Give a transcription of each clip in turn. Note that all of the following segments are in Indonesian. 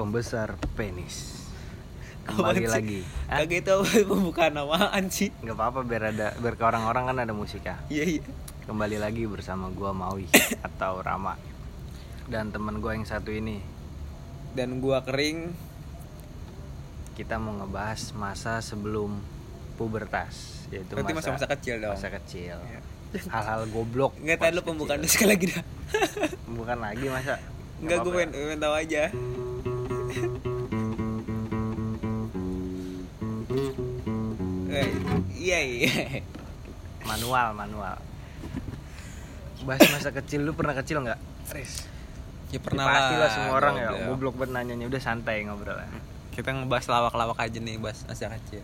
pembesar penis. Kembali lagi. Kagak itu pembukaan apaan sih? Nggak apa-apa biar ada biar ke orang-orang kan ada musik ya. Iya iya. Kembali lagi bersama gua Maui atau Rama dan teman gua yang satu ini. Dan gua kering. Kita mau ngebahas masa sebelum pubertas, yaitu Berarti masa-masa kecil dong. Masa kecil. Iya. Hal-hal goblok. Enggak pas tahu lu pembukaan sekali lagi dah. Bukan lagi masa. Enggak gue pengen, pengen tahu aja. Iya iya. ya. Manual, manual. Bahas masa kecil lu pernah kecil nggak? Riz. Ya Pernah Pasti lah semua orang ya, goblok banget nanyanya udah santai ngobrol ya. Kita ngebahas lawak-lawak aja nih, bahas masa kecil.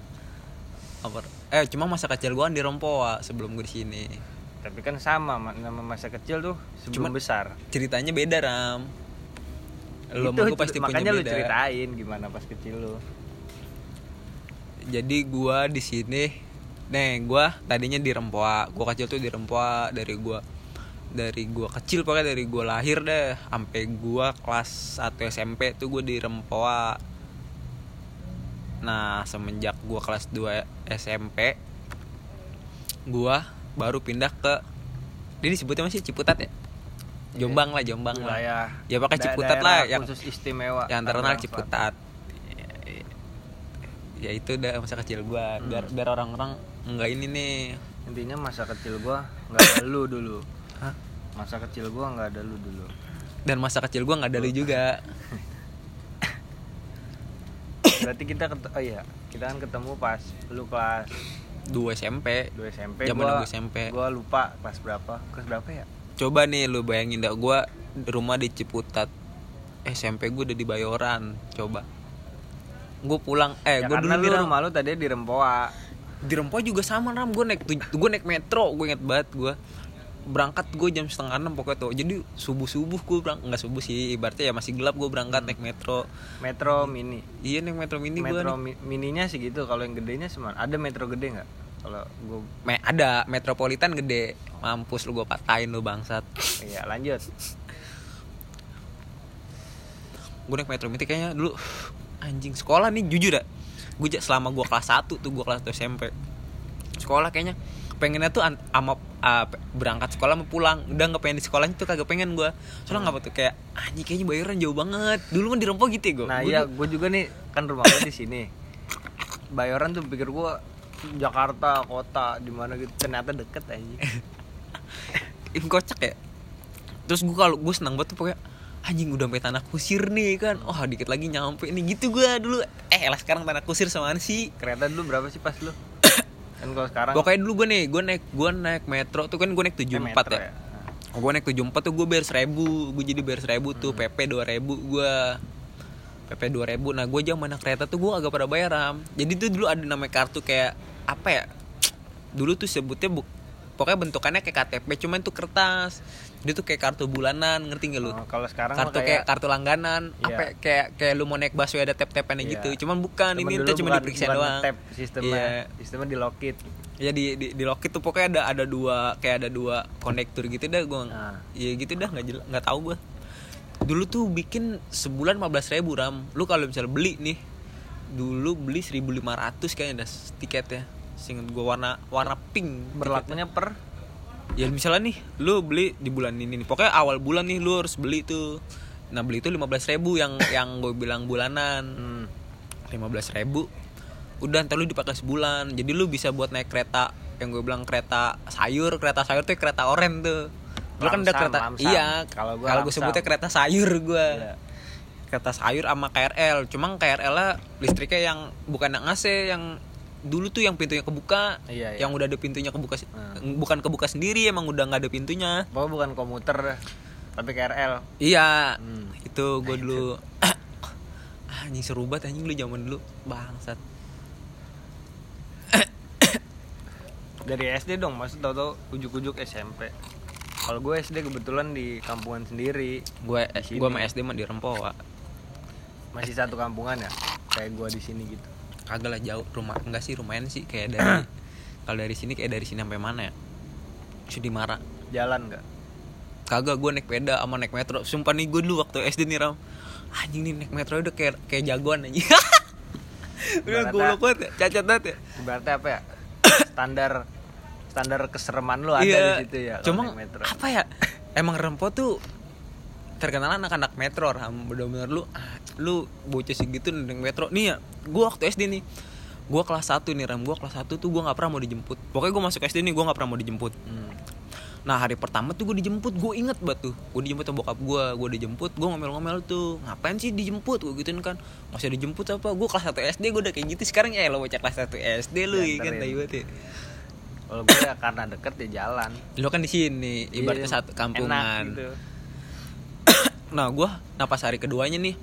Apa? Eh, cuma masa kecil gua kan di Rempoa sebelum gue di sini. Tapi kan sama ma- nama masa kecil tuh sebelum Cuman- besar. Ceritanya beda, Ram. Lo Itu, gua pasti makanya punya lu beda. ceritain gimana pas kecil lu. Jadi gua di sini Nih, gua tadinya di Rempoa. Gua kecil tuh di Rempoa dari gua dari gua kecil pokoknya dari gua lahir deh sampai gua kelas 1 SMP tuh gua di Rempoa. Nah, semenjak gua kelas 2 SMP gua baru pindah ke ini disebutnya masih Ciputat ya? Jombang lah, Jombang lah. Wilayah. Ya pakai Ciputat lah yang khusus istimewa. yang terkenal Tangerang Ciputat ya itu udah masa kecil gua biar biar orang-orang enggak ini nih. Intinya masa kecil gua nggak ada lu dulu. Hah? Masa kecil gua nggak ada lu dulu. dan masa kecil gua nggak ada lu juga Berarti kita ket- oh iya, kita kan ketemu pas lu kelas 2 SMP 2 SMP. Zaman gua SMP. Gua lupa kelas berapa. Kelas berapa ya? Coba nih lu bayangin dah gua di rumah di Ciputat SMP gua udah di Bayoran coba gua pulang eh ya gua karena dulu lu di rumah lu tadi di Rempoa. di Rempoa juga sama ram gue naik gua naik metro gue inget banget gua berangkat gue jam setengah enam pokoknya tuh jadi subuh subuh gue berangkat nggak subuh sih ibaratnya ya masih gelap gue berangkat naik metro Metro Mini. iya naik metro mini metro nih. mi- mininya sih gitu. Kalau yang gedenya semana. Ada metro gede nggak? Kalau gua Me ada metropolitan gede. Mampus lu gua patahin lu bangsat. Iya lanjut. gue naik metro mini kayaknya dulu. Anjing sekolah nih jujur dah gue selama gua kelas 1 tuh gua kelas 1 SMP sekolah kayaknya pengennya tuh ama pe- berangkat sekolah mau pulang. Udah nggak pengen di sekolahnya tuh kagak pengen gua. Soalnya nggak tuh kayak anjing kayaknya bayaran jauh banget. Dulu kan di Rempoa gitu ya gua. Nah Gua iya, gue juga nih kan rumah gue di sini. Bayoran tuh pikir gue Jakarta kota di mana gitu. Ternyata deket aja. Ih, kocak ya? Terus gue kalau gue senang banget tuh pokoknya anjing udah sampai tanah kusir nih kan. Oh dikit lagi nyampe nih. Gitu gue dulu. Eh lah sekarang tanah kusir sama sih? Kereta dulu berapa sih pas lu? kan kalau sekarang pokoknya dulu gue nih gue naik gue naik metro tuh kan gue naik eh, 74 metro ya, gue naik 74 tuh gue bayar seribu. Gue jadi bayar seribu tuh Hmm. PP 2000 gue PP 2000 nah gue zaman naik kereta tuh gue agak pada bayar Ram. jadi tuh dulu ada namanya kartu kayak apa ya dulu tuh sebutnya bu pokoknya bentukannya kayak KTP cuman tuh kertas dia tuh kayak kartu bulanan ngerti gak lu Oh, kalau sekarang kartu kayak, kartu langganan Iya. apa ya, kayak kayak lu mau naik busway ada tap tapannya Iya. gitu cuman bukan Cuman ini tuh cuma diperiksa doang nge-tap sistemnya. Iya. Sistemnya di lockit. ya di di, di Lockheed tuh pokoknya ada ada dua kayak ada dua konektor gitu dah gue Nah. ya gitu dah nggak jelas nggak tahu gue dulu tuh bikin sebulan 15.000 ribu ram lu kalau misalnya beli nih dulu beli 1.500 kayaknya dah tiketnya singkat gue warna warna pink Berlakunya per? Ya misalnya nih lu beli di bulan ini nih. Pokoknya awal bulan nih lu harus beli tuh. Nah beli itu 15.000 ribu yang yang gue bilang bulanan. Hmm, lima belas ribu. Udah ntar lu dipakai sebulan. Jadi lu bisa buat naik kereta yang gue bilang kereta sayur kereta sayur tuh kereta oren tuh. Lu kan udah kereta lamsam. iya Kalau gua kalau gue sebutnya kereta sayur gue Iya. kereta sayur sama KRL cuma KRL nya listriknya yang bukan yang AC yang dulu tuh yang pintunya kebuka Iya, iya. yang udah ada pintunya kebuka Hmm. bukan kebuka sendiri emang udah nggak ada pintunya pokoknya bukan komuter tapi KRL. iya Hmm. itu gue dulu anjing seru banget anjing lu zaman dulu bangsat Dari SD dong, maksud tau-tau ujuk-ujuk SMP. Kalau gue SD kebetulan di kampungan sendiri, gue gue sama SD mah di Rempoa masih satu kampungan ya, kayak gue di sini gitu. Kagak lah jauh rumah enggak sih lumayan sih kayak dari kalau dari sini kayak dari sini sampai mana ya Sudimara Jalan nggak? kagak gue naik sepeda sama naik metro sumpah nih gue dulu waktu SD nih ram anjing nih naik metro udah kayak kayak jagoan anjing udah goblok banget ya cacat banget ya Berarti apa ya? Standar standar kesereman lu ada Iya. di situ ya. Cuma metro. apa ya? Emang Rempo tuh terkenal anak-anak metro ram bener-bener lu lu bocah segitu naik metro. Nih ya gua waktu SD nih gua kelas 1 nih ram. Gua kelas 1 tuh gua nggak pernah mau dijemput. Pokoknya gua masuk SD nih gua nggak pernah mau dijemput. Hmm. nah hari pertama tuh gua dijemput gua inget banget tuh. Gua dijemput sama bokap gua gua dijemput gua ngomel-ngomel tuh. Ngapain sih dijemput? Gua gituin kan. Masih dijemput apa? Gua kelas 1 SD gua udah kayak gitu. Sekarang ya lo bocah kelas 1 SD lu ya kan tai banget ya. Kalau gue ya karena deket ya jalan. lo kan di sini ibaratnya Iya, satu enak kampungan. gitu. nah gue nah pas hari keduanya nih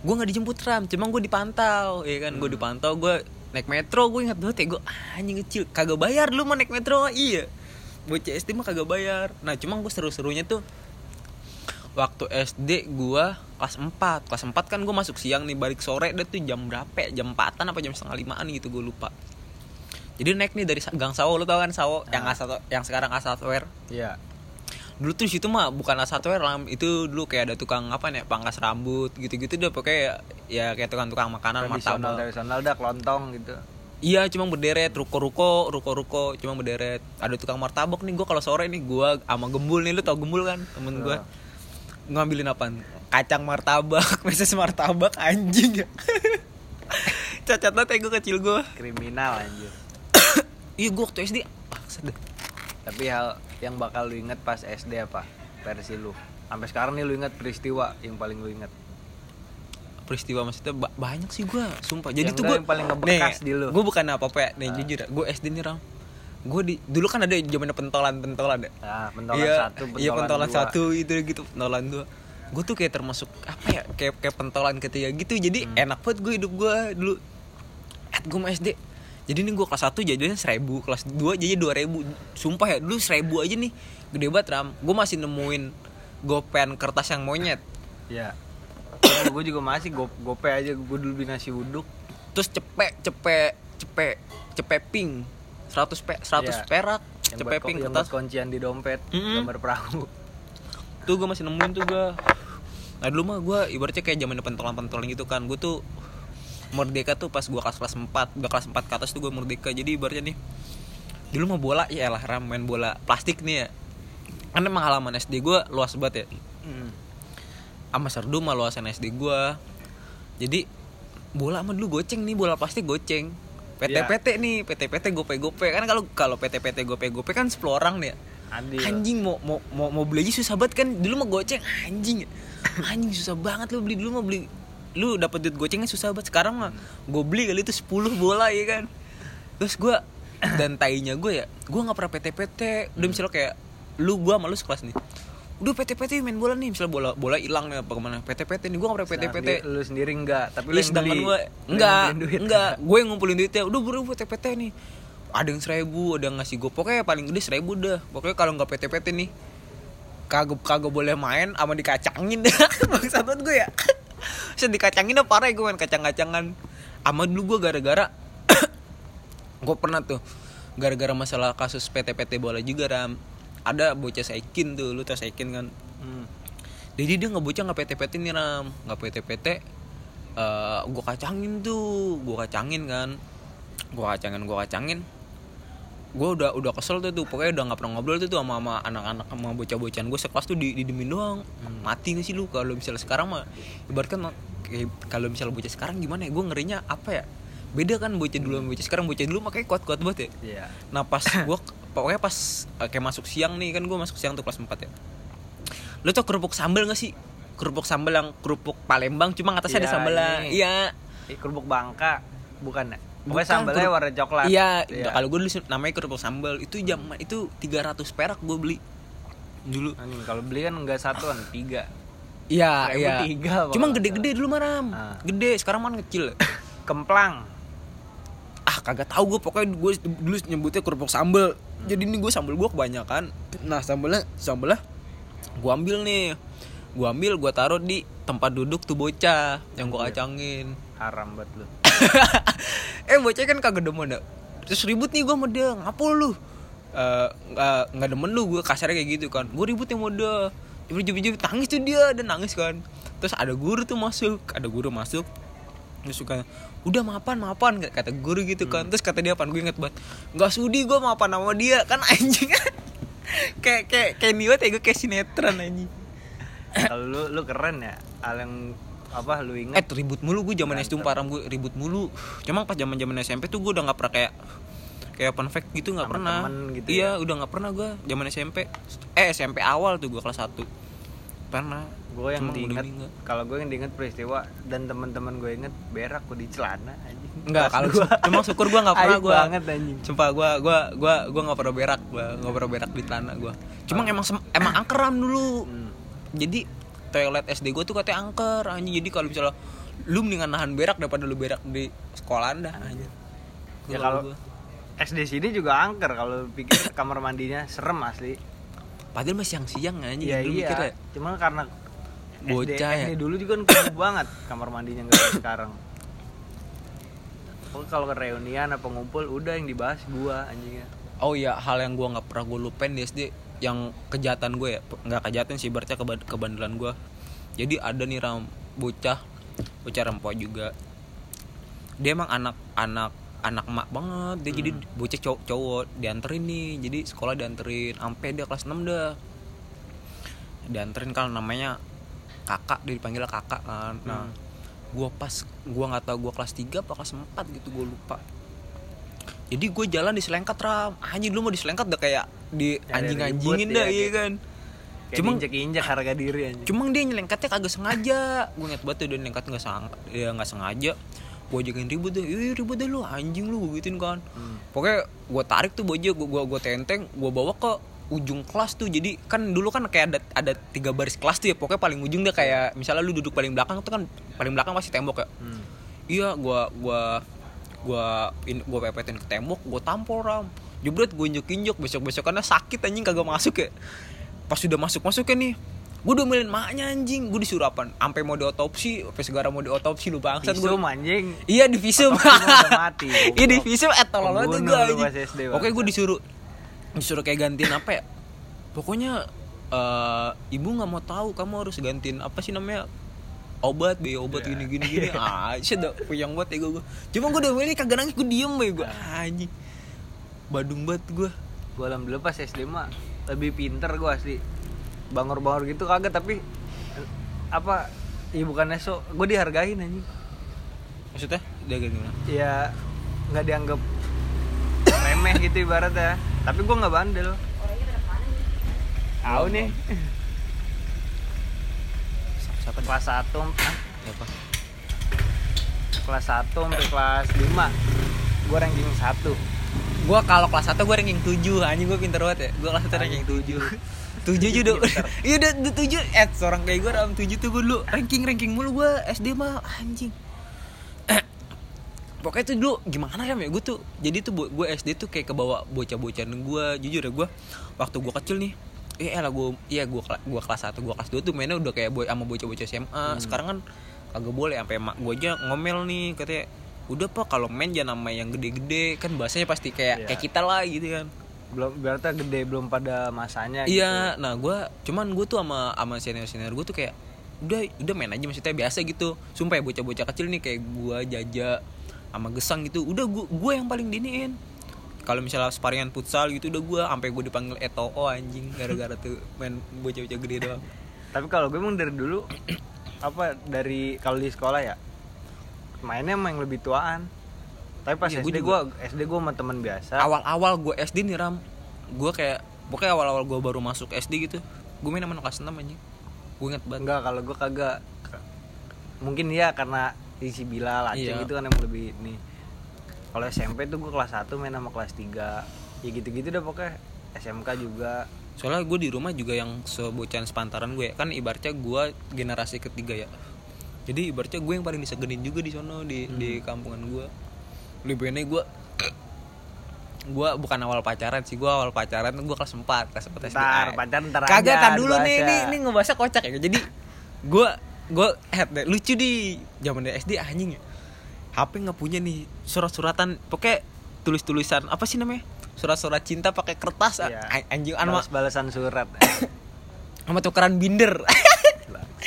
gue nggak dijemput ram cuma gue dipantau ya kan gue Hmm. dipantau gue naik metro gue ingat banget ya gue anjing kecil kagak bayar lu mau naik metro iya bocah SD mah kagak bayar nah cuma gue seru-serunya tuh waktu SD gue kelas 4 kelas 4 kan gue masuk siang nih balik sore deh tuh jam berapa ya? jam 4an apa jam setengah limaan gitu gue lupa jadi naik nih dari Gang Sawo lu tau kan Sawo yang Ah. asal yang sekarang Asatware Iya. Dulu tuh situ mah bukan hardware lam itu dulu kayak ada tukang apa nih pangkas rambut gitu-gitu deh pokoknya ya kayak tukang-tukang makanan martabak tradisional dah kelontong gitu. iya cuma berderet ruko-ruko ruko-ruko cuma berderet ada tukang martabak nih gue kalau sore nih gue sama gembul nih lu tau gembul kan temen gue Tau. ngambilin apa kacang martabak meses martabak anjing ya cacat banget ya gue kecil gue Kriminal anjir. iya gue waktu SD deh. Tapi hal yang bakal lu inget pas SD apa? Versi lu. Sampai sekarang nih lu inget peristiwa yang paling lu inget. peristiwa maksudnya ba- banyak sih gue sumpah jadi Yang tuh gue yang paling ngebekas di lu. gue bukan apa apa ya nih Ah. jujur gue SD nih ram gue di dulu kan ada zamannya pentolan pentolan ya Nah, pentolan iya, satu, pentolan, iya pentolan dua. satu itu gitu pentolan dua gue tuh kayak termasuk apa ya kayak kayak pentolan ketiga gitu jadi Hmm. enak banget gue hidup gue dulu at gue SD jadi nih gue kelas 1 jadinya seribu kelas 2 jadi dua ribu sumpah ya dulu seribu aja nih gede banget ram gue masih nemuin gopen kertas yang monyet Iya. gue juga masih go gope aja gue dulu beli nasi uduk. terus cepek cepek cepek cepek pink 100 pe 100 Iya. perak Yang cepek pink kertas kuncian di dompet, Mm-mm. gambar perahu. tuh gue masih nemuin tuh gue nah dulu mah gue ibaratnya kayak zaman pentolan pentolan gitu kan gue tuh merdeka tuh pas gue kelas kelas 4 udah kelas 4 ke atas tuh gue merdeka. Jadi ibaratnya nih dulu mah bola ya lah ram main bola plastik nih ya. Kan emang halaman SD gue luas banget ya. Hmm. sama serdu mah luasan SD gue jadi bola mah dulu goceng nih bola plastik goceng. PT Iya. PT nih PT PT gope gope kan kalau kalau PT PT gope gope kan 10 orang nih ya. Adil. anjing mau mau mau, mau beli aja susah banget kan. Dulu mah goceng anjing. Anjing susah banget lu beli. Dulu mah beli lu dapet duit gocengnya susah banget. Sekarang mah gue beli kali itu 10 bola ya kan? Terus gue dan tainya gue ya gue nggak pernah PT PT udah misalnya kayak lu gue sama lu sekelas nih. Udah PT PT main bola nih misalnya bola bola hilang nih apa ke mana PT PT nih gue nggak pernah PT Nah, PT sendiri- lu sendiri enggak, tapi lu Iya sedangkan gue enggak enggak gue yang ngumpulin duitnya udah buru PT PT nih. Ada yang seribu ada yang ngasih gue pokoknya paling gede seribu dah. Pokoknya kalau nggak PT PT nih kagak kagak boleh main sama dikacangin. Dah bangsat banget gue ya Set dikacangin dah parah ya gue main kacang-kacangan. Sama dulu gue gara-gara gue pernah tuh gara-gara masalah kasus PT PT bola juga ram. Ada bocah saikin tuh lu tau saikin kan? Hmm. jadi dia nggak bocah nggak PT PT nih ram. Nggak PT PT eh gue kacangin tuh. Gue kacangin kan. Gue kacangin gue kacangin gue udah udah kesel tuh tuh pokoknya udah nggak pernah ngobrol tuh tuh sama sama anak-anak sama bocah-bocahan gue sekelas tuh di didemin doang mati gak sih lu kalau misalnya sekarang mah ibaratkan kalau misalnya bocah sekarang gimana ya gue ngerinya apa ya beda kan bocah dulu sama bocah sekarang bocah dulu makanya kuat-kuat banget ya Iya. Nah pas gue pokoknya pas eh, kayak masuk siang nih kan gue masuk siang tuh kelas 4 ya. Lo tau kerupuk sambal gak sih? Kerupuk sambal yang kerupuk Palembang cuma atasnya ada Iya, sambelnya. ini. Iya. Kerupuk bangka, bukan ya? Pokoknya sambalnya kerup- warna coklat. Iya, kalau gue dulu namanya kerupuk sambal itu jam itu 300 perak gue beli dulu. Anjing, kalau beli kan enggak satuan, tiga. Iya, iya. tiga, Cuma Bang. gede-gede dulu maram. Ah. Gede, sekarang mana kecil. Kemplang. ah kagak tahu gue pokoknya gue dulu nyebutnya kerupuk sambal jadi ini gue sambal gue kebanyakan nah sambalnya sambalnya gue ambil nih gue ambil gue taruh di tempat duduk tuh bocah yang gue kacangin Haram banget lu. eh bocah kan kagak demen dah terus ribut nih gue sama dia ngapo lu. Eh, nggak nggak demen lu gue kasarnya kayak gitu kan. Gue ribut yang mau dia. Jujur nangis tuh dia dan nangis kan. Terus ada guru tuh masuk ada guru masuk. Terus suka udah mapan mapan kata guru gitu kan. Terus kata dia apa? Gue inget banget nggak sudi gue mapan sama dia kan anjing. Kayak kayak kayak niat ya gue kayak sinetron anjing. Kalau lu lu keren ya hal yang apa lu eh inget ribut mulu gue zaman SD parah gue ribut mulu. Cuma pas zaman zaman SMP tuh gue udah nggak pernah kayak kayak open fact gitu nggak pernah. temen gitu iya udah nggak pernah gue zaman SMP eh SMP awal tuh gue kelas 1 pernah. Gue yang Cuma diinget kalau gue yang diinget peristiwa dan teman-teman gue inget berak gue di celana anjing. Enggak, kalau gua. cuma syukur gue nggak pernah gue banget anjing. Sumpah gue gua gua gua nggak pernah berak gue nggak pernah berak di tanah gue cuma emang emang angkeran dulu. Hmm. jadi toilet SD gue tuh katanya angker anjing. Jadi kalau misalnya lu mendingan nahan berak daripada lu berak di sekolah anda anjing. Ya, Gua- kalau- gua. SD sini juga angker kalau pikir kamar mandinya serem asli. Padahal masih siang-siang anjing. Iya dulu iya. mikirnya. cuma karena Bocah SD, ya. SD dulu juga kan kumuh banget kamar mandinya nggak sekarang. Pokoknya kalau ke reunian apa ngumpul udah yang dibahas gua anjingnya oh iya hal yang gue nggak pernah gue lupain di SD yang kejahatan gue ya nggak kejahatan sih berarti keba- kebandelan gue. Jadi ada nih ram bocah bocah rempoh juga. Dia emang anak anak anak emak banget dia jadi bocah cowok cowok dianterin nih. Jadi sekolah dianterin sampai dia kelas 6 dah. Dianterin kalau namanya kakak dia dipanggil kakak kan. Nah Hmm. gua pas gua nggak tahu gua kelas 3 apa kelas 4 gitu gua lupa. Jadi gue jalan di selengkat ram. Anjing dulu mau di selengkat udah kayak di Cari anjing anjingin ribut dah ya, iya kan? Cuma- injek injek harga diri anjing. cuma dia nyelengkatnya kagak sengaja. Gue inget banget tuh dia nyelengkat nggak sang dia nggak sengaja. Gue jagain ribut deh. Ih ribut deh lu anjing lu gue gituin kan. Hmm. pokoknya gue tarik tuh baju gue gua, gua tenteng gue bawa ke ujung kelas tuh. Jadi kan dulu kan kayak ada ada tiga baris kelas tuh ya pokoknya paling ujung deh kayak misalnya lu duduk paling belakang tuh kan paling belakang pasti tembok ya. Hmm. iya gua gua gua in, gua pepetin ke tembok gua tampol ram jebret gue injek injek besok besokannya sakit anjing kagak masuk ya. Pas sudah masuk masuk kan nih gue udah milih maknya anjing gue disuruh apa sampai mau diotopsi sampai segala mau diotopsi lu bangsat gue anjing. Iya di visum mati, iya di visum eh tolol banget gue anjing. oke gue disuruh disuruh kayak gantiin apa ya? Pokoknya eh, ibu nggak mau tahu kamu harus gantiin apa sih namanya? Obat be obat Iya. gini gini. Gini ah sih udah puyeng banget ya gue cuma gue udah milih kagak nangis gue diem be gue anjing badung banget gue gue alhamdulillah pas SD mah lebih pinter gue asli. Bangor-bangor gitu kagak tapi eh, apa ya bukannya so gue dihargain anjing. Maksudnya dia gimana? Ya nggak dianggap remeh gitu ibaratnya. Tapi gue nggak bandel. Tahu nih. Siapa kelas 1 ah, siapa? Kelas 1 sampai kelas 5 gue ranking 1 gue kalau kelas 1 gue ranking 7 anjing gue pinter banget ya. Gue kelas 1 ranking 7 tujuh. Juga. Iya udah tujuh. Eh seorang kayak gue ram tujuh tuh gue dulu ranking ranking mulu gue SD mah anjing. Pokoknya tuh dulu gimana ya gue tuh jadi tuh gue SD tuh kayak kebawa bocah-bocahan gue jujur ya gue waktu gue kecil nih iya lah gue iya gue gua kelas 1 gue kelas 2 tuh mainnya udah kayak boy sama bocah-bocah SMA sekarang kan kagak boleh sampai emak gue aja ngomel nih katanya udah pak kalau main jangan sama yang gede-gede kan bahasanya pasti kayak Iya. kayak kita lah gitu kan belum berarti gede belum pada masanya gitu. Iya, nah gue cuman gue tuh sama sama senior senior gue tuh kayak udah udah main aja maksudnya biasa gitu. Sumpah ya bocah-bocah kecil nih kayak gue jaja sama gesang gitu. Udah gue gue yang paling diniin. Kalau misalnya sparingan futsal gitu udah gue sampai gue dipanggil Eto'o anjing gara-gara tuh main bocah-bocah gede doang. tapi kalau gue emang dari dulu apa dari kalau di sekolah ya mainnya emang yang lebih tuaan. Tapi pas Iya, SD gue SD gue sama teman biasa. Awal-awal gue SD nih Ram, gue kayak pokoknya awal-awal gue baru masuk SD gitu, gue main sama anak kelas 6 anjing. Gue inget banget. enggak kalau gue kagak. Mungkin ya karena isi bila laceng Iya. itu kan emang lebih nih kalau SMP tuh gue kelas 1 main sama kelas 3 ya gitu-gitu dah pokoknya. SMK juga. Soalnya gue di rumah juga yang sebocahan sepantaran gue ya. kan ibaratnya gue generasi ketiga ya jadi ibaratnya gue yang paling disegenin juga di sono di di kampungan gue. Lebih enak gue gue bukan awal pacaran sih gue awal pacaran gue kelas 4 kelas 4 SD Ntar, pacaran ntar kagak tar dulu nih dibahasnya. ini ini ngebahasnya kocak ya. Jadi gue gue head deh lucu di zaman dari SD anjing ya. HP nggak punya nih surat-suratan pokoknya tulis-tulisan apa sih namanya? Surat-surat cinta pakai kertas Iya. anjing anu Balas balasan surat sama tukeran binder.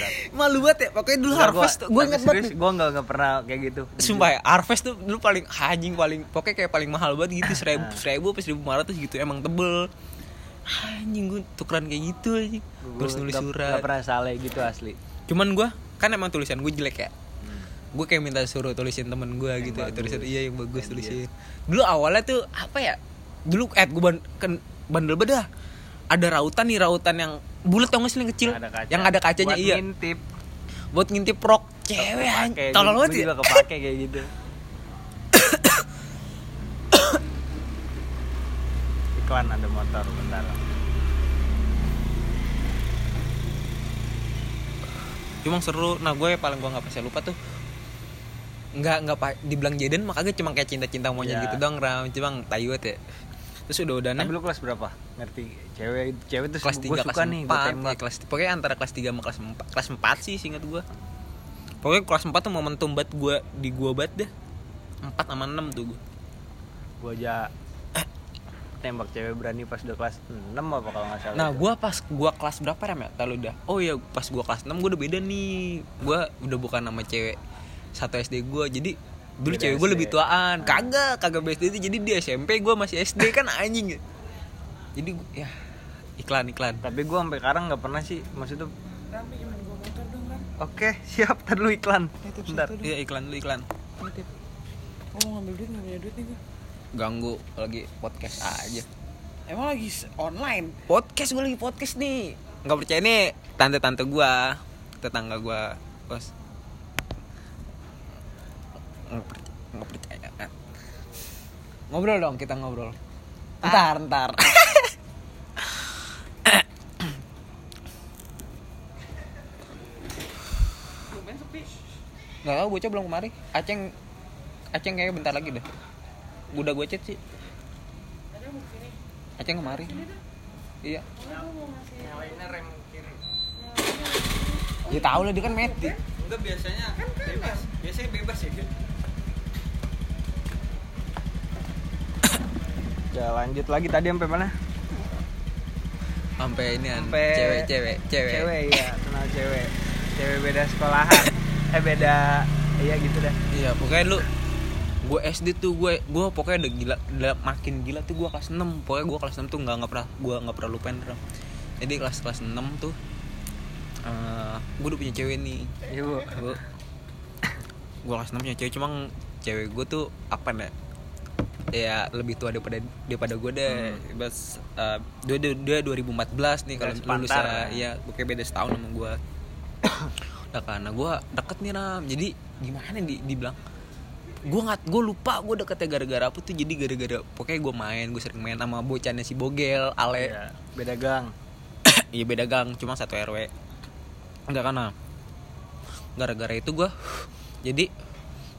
malu banget ya pokoknya dulu Enggak, harvest tuh. gue inget banget Gue nggak nggak pernah kayak gitu. Sumpah ya, Harvest tuh dulu paling anjing paling pokoknya kayak paling mahal banget gitu seribu Ah. seribu apa seribu lima ratus gitu emang tebel. Anjing gue tukeran kayak gitu anjing. Gua terus nulis surat. nggak pernah salah gitu asli. cuman gue kan emang tulisan gue jelek ya. Gue kayak minta suruh tulisin temen gue gitu bagus. tulisan iya yang bagus Yang tulisin. dulu awalnya tuh apa ya dulu eh gue ban kan bandel bedah ada rautan nih rautan yang bulat tau gak sih yang kecil Yang ada kaca. yang ada kacanya Buat iya ngintip. buat ngintip rok cewek anjing gua- tolol banget juga kepake kayak gitu. Iklan ada motor bentar. cuma seru nah gue paling gue nggak bisa lupa tuh nggak nggak pak dibilang jaden makanya cuma kayak cinta cinta monyet Ya. gitu dong ram cuma banget ya terus udah udah Tapi lu kelas berapa? Ngerti cewek cewek tuh kelas gue tiga kelas nih, gue empat ya, kelas pokoknya antara kelas 3 sama kelas 4 kelas 4 sih singkat gue pokoknya kelas 4 tuh momentum banget gue di gue banget deh 4 sama 6 tuh gue Gue aja tembak cewek berani pas udah kelas 6 apa kalau nggak salah. Nah, gua pas gua kelas berapa ya? Tahu udah. Oh iya, pas gua kelas 6 gua udah beda nih. Gua udah bukan nama cewek satu SD gua. Jadi dulu Beda cewek SD. lebih tuaan. Ah. Kagak, kagak BSD itu. Jadi di SMP gua masih SD kan anjing ya. Jadi gua- ya iklan iklan. Tapi gue sampai sekarang nggak pernah sih maksud tuh. Oke, siap. Tar dulu iklan. Bentar. Iya iklan dulu iklan. Oh mau ngambil duit nggak punya duit nih gue Ganggu lagi podcast aja. Emang lagi online Podcast gua lagi podcast nih. Nggak percaya nih tante-tante gua, tetangga gua, bos. Nggak percaya, nggak percaya. Ngobrol dong kita ngobrol. Ntar, ntar. Gak tau bocah belum kemari. Aceng, Aceng kayaknya bentar lagi deh. Udah gue chat sih. Aceng kemari. Iya. Ya tahu lah dia kan meti. Enggak biasanya bebas. Biasanya bebas ya. Ya lanjut lagi tadi sampai mana? Sampai ini an Sampai cewek cewek cewek. Cewek ya, kenal cewek. Cewek beda sekolahan. eh beda iya gitu dah. Iya, pokoknya lu gue SD tuh gue gue pokoknya udah gila udah makin gila tuh gue kelas 6 pokoknya gue kelas 6 tuh nggak nggak pernah gue nggak pernah lupain Ram. jadi kelas kelas 6 tuh eh gue udah punya cewek nih Iya, Bu. gue gue kelas 6 punya cewek cuma cewek gue tuh apa nih ya lebih tua daripada daripada gue deh. Bas eh, dia dia dia 2014 nih kalau lulus ya pokoknya beda setahun sama gue nah karena gue deket nih ram. Jadi gimana di dibilang? Gue nggak gue lupa gue deketnya gara-gara apa tuh. Jadi gara-gara pokoknya gue main gue sering main sama bocahnya si Bogel Ale. Iya, beda gang. iya beda gang cuma satu rw enggak karena gara-gara itu gue jadi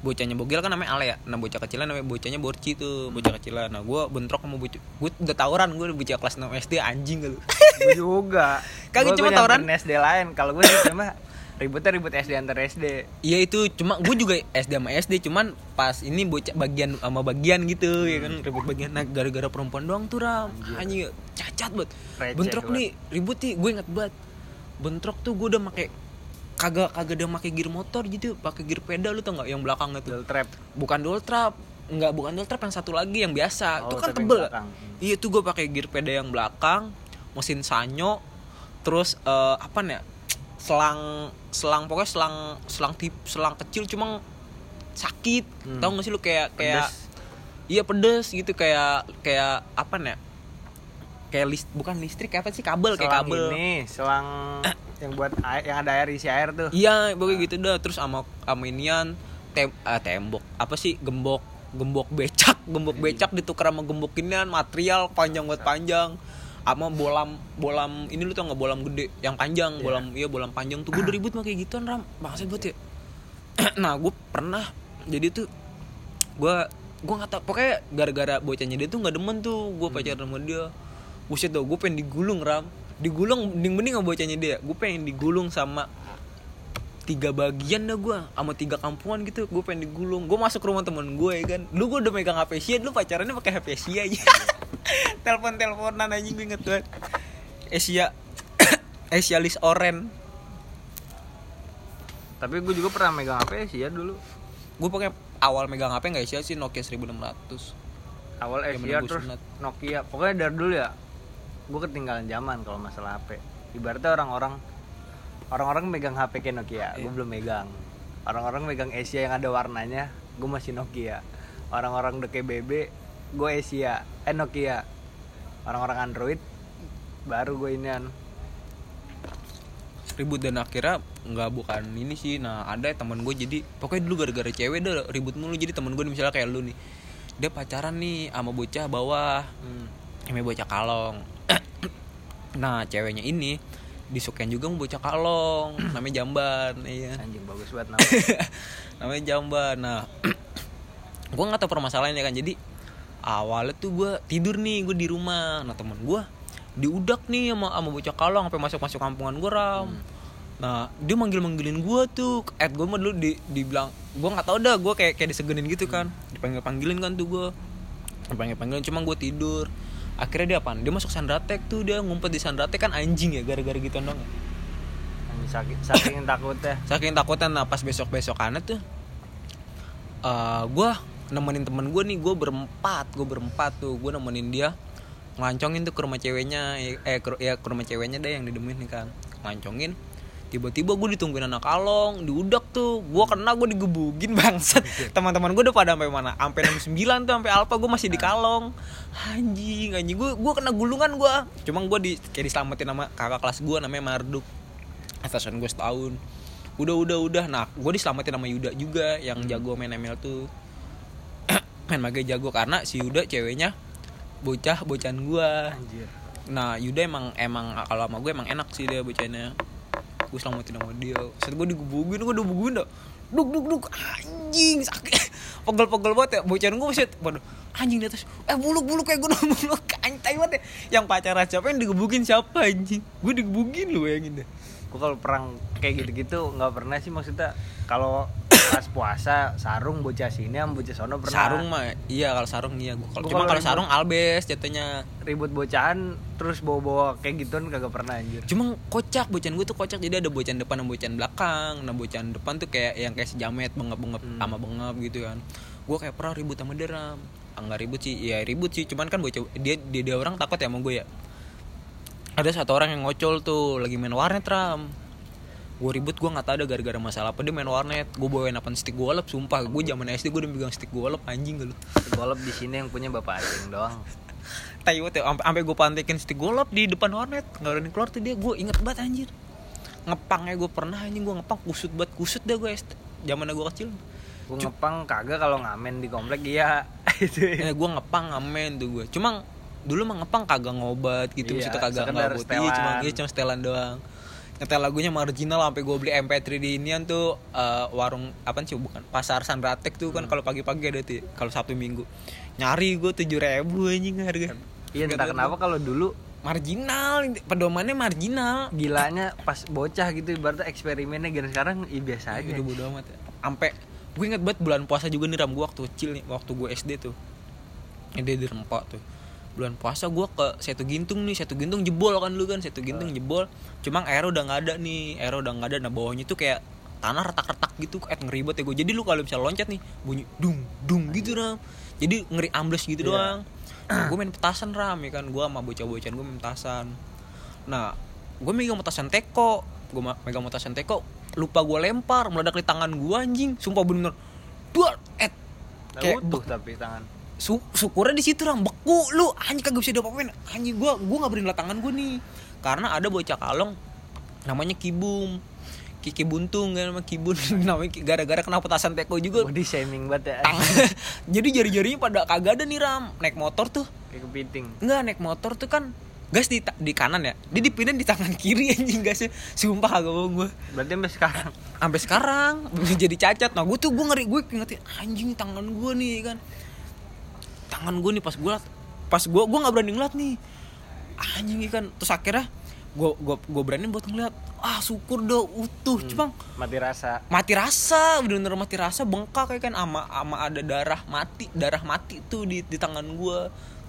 bocahnya bogel kan namanya Ale ya nah bocah kecilan namanya bocahnya borci tuh bocah kecilan nah gue bentrok sama bocah gue udah tawuran gue udah bocah kelas 6 SD anjing gitu Gue juga. Kagak cuma tawuran. SD lain. Kalau gue cuma ributnya ribut SD antar SD. Iya itu cuma gue juga SD sama SD cuman pas ini bocah bagian sama bagian gitu ya kan ribut bagian nah gara-gara perempuan doang tuh ram anjing cacat banget Receh bentrok banget. nih ribut nih gue inget banget bentrok tuh gue udah make kagak kagak udah make gear motor gitu pakai gear pedal lu tau nggak yang belakangnya tuh Dual trap. bukan dual trap nggak bukan dual trap yang satu lagi yang biasa Oh, itu kan tebel belakang. iya tuh gue pakai gear pedal yang belakang mesin sanyo terus eh, apa nih ya, selang selang pokoknya selang selang tip selang kecil cuma sakit Hmm. tau gak sih lu kayak kayak Pedes. iya pedes gitu kayak kayak apa nih ya, kayak list bukan listrik kayak apa sih kabel kayak Selang kabel ini, selang yang buat air, yang ada air isi air tuh. Iya, pokoknya gitu dah. Terus sama sama inian tem ah, tembok. Apa sih gembok gembok becak, gembok becak ditukar sama gembok inian material panjang buat panjang. Sama bolam bolam ini lu tau nggak bolam gede yang panjang, Iya. bolam iya bolam panjang tuh gue ribut mah kayak gituan ram. Maksud buat ya. nah, gue pernah jadi tuh gue gue nggak tau pokoknya gara-gara bocahnya dia tuh nggak demen tuh gue pacaran sama dia buset tuh gue pengen digulung ram digulung mending mending sama bocahnya dia. Gue pengen digulung sama tiga bagian dah gue sama tiga kampungan gitu. Gue pengen digulung. Gue masuk ke rumah temen gue ya kan. Lu gue udah megang hp Sia lu pacarannya pakai hp Sia aja. Telepon teleponan aja gue inget banget. Asia Asialis Oren. Tapi gue juga pernah megang HP sih ya dulu. gue pakai awal megang HP nggak Asia sih? Nokia 1600 Awal Asia terus sunat. Nokia. Pokoknya dari dulu ya. Gue ketinggalan zaman kalau masalah HP. Ibaratnya orang-orang orang-orang megang HP kayak Nokia, gue Iya. belum megang. Orang-orang megang Asia yang ada warnanya, gue masih Nokia. Orang-orang udah kayak BB, gue Asia, eh Nokia. Orang-orang Android baru gue inian. ribut dan akhirnya nggak bukan ini sih nah ada teman gue jadi pokoknya dulu gara-gara cewek dah ribut mulu jadi temen gue misalnya kayak lu nih dia pacaran nih sama bocah bawah Hmm. namanya bocah kalong nah ceweknya ini disukain juga sama bocah kalong namanya jamban iya. Anjing bagus banget nama. namanya jamban. Nah gue nggak tahu permasalahannya kan. Jadi awalnya tuh gue tidur nih gue di rumah. Nah temen gue diudak nih sama sama bocah kalong sampai masuk masuk kampungan gue ram. Nah dia manggil manggilin gue tuh. At gue mah dulu di dibilang gue nggak tahu dah gue kayak kayak disegenin gitu kan. Dipanggil panggilin kan tuh gue dipanggil panggilin cuma gue tidur akhirnya dia apa dia masuk sandratek tuh dia ngumpet di sandratek kan anjing ya gara-gara gitu dong Anjing saking, saking takutnya. saking takutnya nah pas besok besokannya tuh eh gue nemenin temen gue nih gue berempat gue berempat tuh gue nemenin dia ngelancongin tuh ke rumah ceweknya eh ke, ya ke rumah ceweknya deh yang didemin nih kan. Ngelancongin tiba-tiba gue ditungguin anak kalong diudak tuh. Gue kena gue digebugin bangset teman-teman gue udah pada sampai mana? Sampai 69 tuh sampai alpha gue masih di kalong. Anjing anjing. Gue gue kena gulungan gue cuma gue di kayak diselamatin sama kakak kelas gue namanya Marduk. Atasan gue setahun. Udah udah udah. Nah gue diselamatin sama Yuda juga yang jago main ML tuh. Main mage jago karena si Yuda ceweknya bocah bocahan gue nah Yuda emang emang kalau sama gue emang enak sih dia bocahnya gue selamatin sama dia. Saat gue digebukin gue digebukin dah. Duk duk duk. Anjing sakit. Pegel pegel banget ya. Bocahan gue masih waduh. Anjing di atas. Eh buluk buluk kayak gue buluk. Anjing banget ya. Yang pacaran siapa yang digebukin siapa anjing? Gue digebukin lu bayangin deh. Gue kalau perang kayak gitu-gitu nggak pernah sih maksudnya. Kalau pas puasa sarung bocah sini sama bocah sono pernah. Sarung mah iya kalau sarung iya. Gua cuma kalau kalau ribut- sarung albes jatuhnya. Ribut bocahan terus bawa-bawa kayak gituan kagak pernah anjir. Cuma kocak bocahan gue tuh kocak. Jadi ada bocahan depan dan bocahan belakang. Nah bocahan depan tuh kayak yang kayak sejamet bengap bengap Hmm. sama bengap gitu kan. Gue kayak pernah ribut sama dia ram Ah, nggak ribut sih. Ya ribut sih. Cuman kan bocah dia dia, dia orang takut ya sama gue ya. Ada satu orang yang ngocol tuh lagi main warnet ram gue ribut gue nggak tahu ada gara-gara masalah apa. Dia main warnet gue bawain apa stick golep sumpah. Gue zaman SD gue udah megang stick golep anjing gak lu golop di sini yang punya bapak asing doang. Banget ya sampai gue pantekin stick golop di depan warnet. Nggak berani keluar tuh dia. Gue inget banget anjir. Ngepangnya gue pernah anjing. Gue ngepang kusut banget kusut dah gue zaman gue kecil. Gue ngepang kagak kalau ngamen di komplek iya. Itu eh gue ngepang ngamen tuh gue cuma dulu mah ngepang kagak ngobat gitu. Iya, maksudnya kagak ngabut iya cuma iya cuma setelan doang ngetel lagunya marginal sampai gue beli MP3 di inian tuh eh, warung apa sih bukan pasar Sandratek tuh Hmm. kan kalau pagi-pagi ada tuh kalau Sabtu Minggu nyari gue tujuh ribu anjing harga iya entah kenapa kalau dulu marginal pedomannya marginal gilanya pas bocah gitu ibaratnya eksperimennya gini sekarang iya biasa aja udah bodo amat ya. Sampai gue inget banget bulan puasa juga nih ram gue waktu kecil nih, waktu gue SD tuh. SD di Rempak tuh. Bulan puasa gue ke Setu Gintung nih, Setu Gintung jebol kan lu kan, Setu Gintung jebol. Cuma air udah nggak ada nih, air udah nggak ada. Nah bawahnya tuh kayak tanah retak-retak gitu, kayak ngeri banget ya gue. Jadi lu kalau misalnya loncat nih, bunyi dung dung gitu ram. Jadi ngeri ambles gitu Iya. doang. Nah, gue main petasan ram ya kan, gue sama bocah-bocahan gue main petasan. Nah, gue megang petasan teko, gue megang petasan teko, lupa gue lempar, meledak di tangan gue anjing, sumpah bener. Dua, eh, Nah, kayak utuh tapi tangan su syukurnya di situ ram beku lu. Anjing kagak bisa diapa-apain anjing gua gua nggak liat tangan gua nih. Karena ada bocah kalong namanya kibum. Kiki buntung kan nama kibun. Namanya gara-gara kena petasan teko juga. Body shaming banget ya. Jadi jari-jarinya pada kagak ada nih ram. Naik motor tuh. Kayak kepiting. Enggak naik motor tuh kan gas di di kanan ya. Dia dipindahin di tangan kiri anjing gasnya sumpah kagak bohong gue berarti sampai sekarang? Sampai sekarang. Bisa jadi cacat. Nah gue tuh gue ngeri gue ngerti anjing tangan gue nih kan tangan gue nih pas gue pas gue gue nggak berani ngeliat nih. Anjing nih kan terus akhirnya gue gue gue berani buat ngeliat ah syukur dah utuh cuma mati rasa. Mati rasa bener-bener mati rasa bengkak kayak kan ama ama ada darah mati darah mati tuh di di tangan gue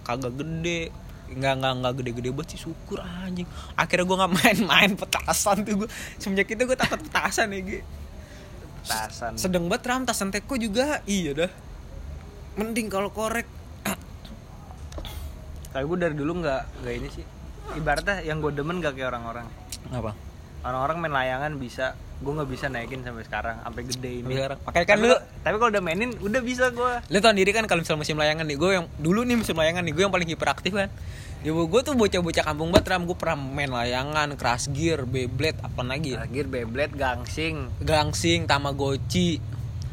kagak gede. Nggak nggak nggak gede-gede banget sih syukur anjing. Akhirnya gue nggak main-main petasan tuh gue semenjak itu gue takut petasan ya gue tasan sedang banget ram. Tasan teko juga. Iya dah. Mending kalau korek tapi gue dari dulu nggak nggak ini sih. Ibaratnya yang gue demen gak kayak orang-orang. Apa? Orang-orang main layangan bisa. Gue nggak bisa naikin sampai sekarang sampai gede ini. Sekarang. Makanya kan tapi, lu tapi kalau udah mainin udah bisa gue lu tau sendiri kan kalau misalnya musim layangan nih gue yang dulu nih musim layangan nih gue yang paling hiperaktif kan. Ya gue tuh bocah-bocah kampung banget ram. Gue pernah main layangan crash gear beyblade apa lagi ya? Akhir Beyblade gangsing. Gangsing tamagotchi.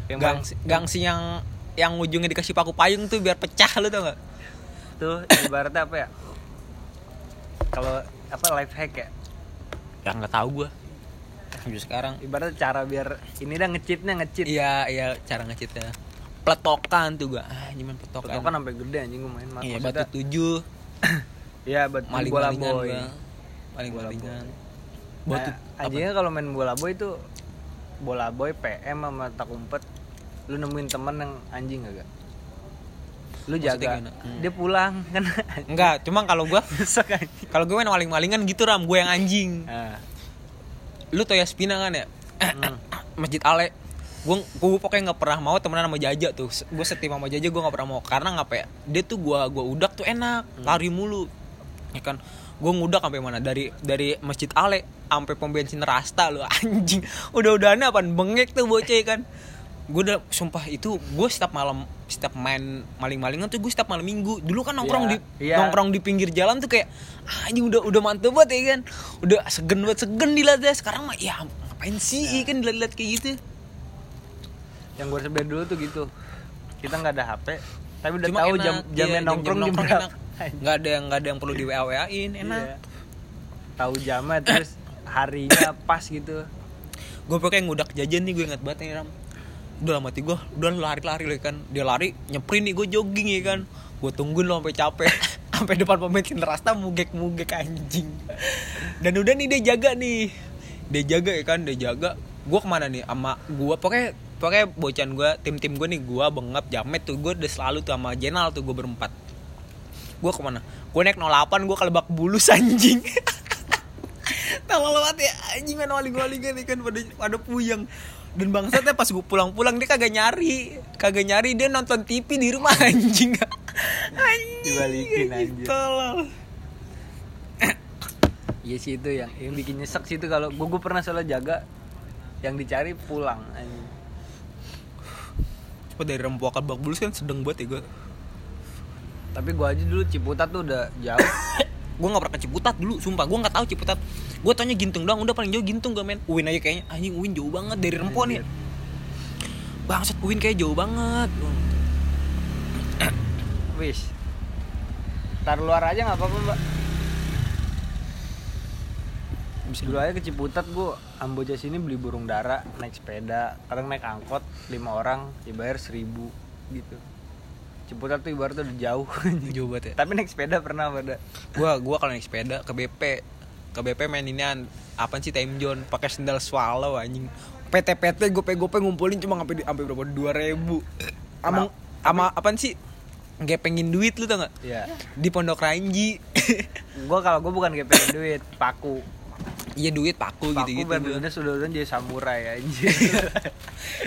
Yang gangsing gangsing yang yang ujungnya dikasih paku payung tuh biar pecah lu tau gak tuh ibaratnya apa ya? Kalau apa life hack ya? Ya nggak tahu gue sampai sekarang. Ibaratnya cara biar ini dah ngecitnya ngecit. Iya iya cara ngecitnya. Peletokan tuh gua. Ah gimana peletokan. Itu kan sampai gede anjing gue main iya Maksudnya- batu tujuh. Iya, batu maling bola boy. gua. Maling Bola Nah, batu anjingnya kalau main bola boy itu bola boy PM sama tak umpet. Lu nemuin temen yang anjing gak lu jaga? Hmm. dia pulang kan? Enggak cuma kalau gua kalau gue main maling malingan gitu ram. Gue yang anjing. Nah, lu tau ya Spina kan ya? Hmm. masjid Ale. Gue gue pokoknya nggak pernah mau temenan sama Jaja tuh. Gue setim sama Jaja gue nggak pernah mau. Karena ngapa ya? Dia tuh gue gua udak tuh enak lari mulu. Ya kan? Gue ngudak sampai mana? Dari dari masjid Ale sampai pom bensin Rasta lu anjing. Udah udahannya apa bengek tuh bocah ya kan gue udah sumpah itu gue setiap malam setiap main maling-malingan tuh gue setiap malam minggu. Dulu kan nongkrong Iya, di iya. nongkrong di pinggir jalan tuh kayak "Ah, anjing udah udah mantep banget ya kan? Udah segen banget segen dilihatnya sekarang mah ya ngapain sih ya kan dilihat kayak gitu? Yang gue sebelah dulu tuh gitu. Kita nggak ada HP tapi udah Cuma tahu enak, jam iya, jamnya jam-jam nongkrong jam nongkrong berapa. enak. nggak ada yang nggak ada yang perlu di wa wain enak Iya. tahu jamnya terus harinya pas gitu. Gue pakai ngudak jajan nih gue ingat banget nih ram udah mati gue udah lari-lari lah kan. Dia lari nyeprin nih gue jogging ya kan. Gue tungguin lo sampai capek. Sampai depan pom bensin rasta mugek mugek anjing. Dan udah nih dia jaga nih. Dia jaga ya kan dia jaga. Gue ke mana nih? Sama gue pokoknya pokoknya bocan gue tim tim gue nih gue bengap jamet tuh. Gue udah selalu tuh sama Jenal tuh gue berempat. Gue ke mana? Gue naik 08 gue ke lebak bulus anjing. Tolol banget ya anjing kan nih kan pada pada puyeng dan bangsatnya pas gue pulang-pulang dia kagak nyari. Kagak nyari dia nonton TV di rumah anjing. Anjing Dibalikin, tolol. Iya sih itu yang yang bikin nyesek sih itu kalau gue gue pernah salah jaga yang dicari pulang anjing. Coba dari rempuakan bak bulus kan sedeng banget ya gue Tapi gue aja dulu Ciputat tuh udah jauh. gue gak pernah ke Ciputat dulu sumpah. Gue gak tahu Ciputat gue tanya Gintung doang udah paling jauh Gintung gak men Uin aja kayaknya anjing Uin jauh banget dari Rempo nih bangsat Uin kayak jauh banget Wis. Tar luar aja nggak apa-apa mbak. bisa Dulu aja ke Ciputat gue Amboja sini beli burung dara naik sepeda, kadang naik angkot lima orang dibayar seribu gitu. Ciputat tuh ibaratnya udah jauh. jauh banget ya Tapi naik sepeda pernah pada. gua gua kalau naik sepeda ke BP ke BP main inian apa sih time zone pakai sendal swallow anjing PT PT gope gope ngumpulin cuma sampai di- sampai berapa dua ribu ama ama apaan sih gepengin duit lu tau gak Iya. di Pondok Ranji Gue kalau gue bukan GP duit, paku. iya duit paku, Paku gitu gitu bener-bener sudah udah jadi samurai anjir.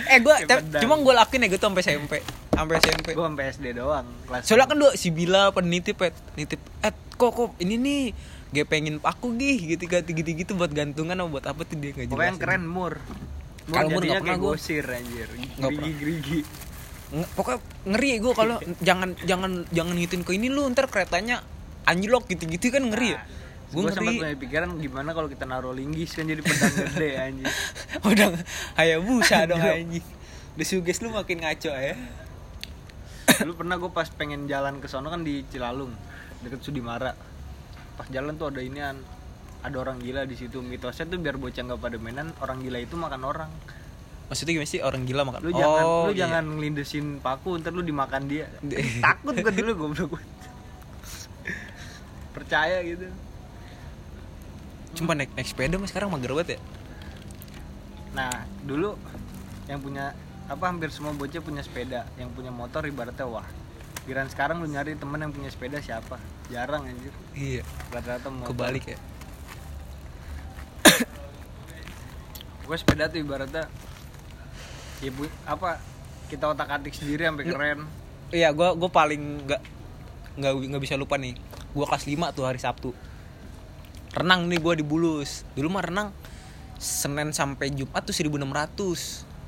eh pedang. cuma gua lakuin ya gitu sampai SMP sampai SMP gue sampai SD doang. Kelas soalnya kan dua si Bila apa nitip eh, nitip eh kok kok ini nih gepengin paku gih gitu gitu gitu gitu buat gantungan atau buat apa tuh dia nggak Pokoknya yang keren mur. Mur Kalau Mur jadinya nggak pernah kayak gua. gosir anjir. Gerigi-gerigi. Nge- pokoknya ngeri gue kalau jangan jangan jangan ngituin ke ini lu ntar keretanya anjlok gitu-gitu kan ngeri ya gue Gue sempat punya pikiran gimana kalau kita naruh linggis kan jadi pedang gede anjir. udah hayabusa dong anjing udah suges lu makin ngaco ya Dulu pernah gue pas pengen jalan ke sono kan di Cilalung deket Sudimara. Pas jalan tuh ada inian ada orang gila di situ. Mitosnya tuh biar bocah nggak pada mainan orang gila itu makan orang. Maksudnya gimana sih? Orang gila makan lu jangan lu iya. jangan ngelindesin paku ntar lu dimakan dia. Takut gue dulu goblok. Percaya gitu. Cuma naik naik sepeda mas sekarang mager banget ya. Nah dulu yang punya apa hampir semua bocah punya sepeda. Yang punya motor ibaratnya wah Giran sekarang lu nyari temen yang punya sepeda siapa? Jarang anjir. iya Rata-rata motor. kebalik ya Gue sepeda tuh ibaratnya ya bu, apa kita otak atik sendiri sampai keren. iya gue gue paling nggak nggak nggak bisa lupa nih gue kelas 5 tuh hari Sabtu renang nih gue di Bulus dulu mah renang Senin sampai Jumat tuh 1600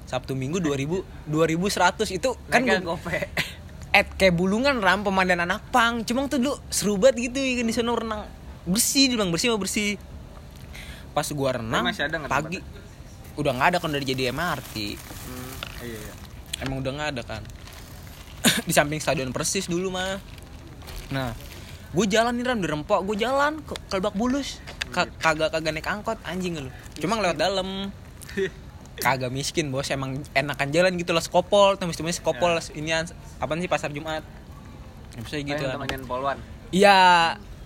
Sabtu Minggu 2000 2100 itu kan Kan gue gope. At kayak bulungan ram pemandangan anak pang. Cuma tuh dulu seru banget gitu ya di sana renang. Bersih dibilang bersih mah bersih. Pas gua renang masih ada pagi. udah nggak ada kan udah jadi MRT Hmm, iya, iya. emang udah nggak ada kan. Di samping stadion persis dulu mah. Nah gue jalan nih ram di rempok. Gue jalan ke kelbak bulus. Ka- kagak kagak naik angkot anjing lu. Cuma lewat dalam kagak miskin bos emang enakan jalan gitu lah skopol temis-temis skopol ini apa sih pasar Jumat Ya, bisa gitu kan. temannya Polwan. Iya.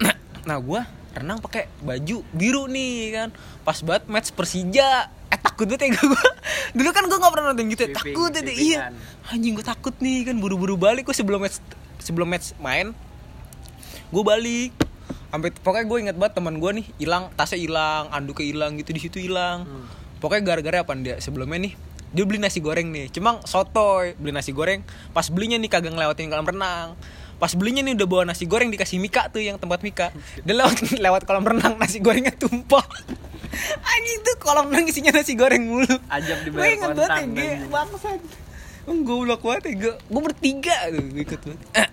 Nah, gua renang pakai baju biru nih kan. Pas banget match Persija. Eh takut banget ya gua. Dulu kan gua nggak pernah nonton gitu. Sweeping, takut ya deh. Iya. sweepingan. Anjing gua takut nih kan buru-buru balik gua sebelum match sebelum match main. Gua balik. Sampai pokoknya gue inget banget teman gua nih hilang, tasnya hilang, anduknya hilang gitu di situ hilang. Hmm. Pokoknya gara-gara apa dia sebelumnya nih dia beli nasi goreng nih, cuma sotoy beli nasi goreng. Pas belinya nih kagak ngelewatin kolam renang. Pas belinya nih udah bawa nasi goreng dikasih Mika tuh yang tempat Mika. Dia lewat lewat kolam renang nasi gorengnya tumpah. Anjing tuh kolam renang isinya nasi goreng mulu. Ajab Gue dibayar inget banget ya, gue bangsat. Gue blok banget ya, gue, gue bertiga tuh gue ikut banget.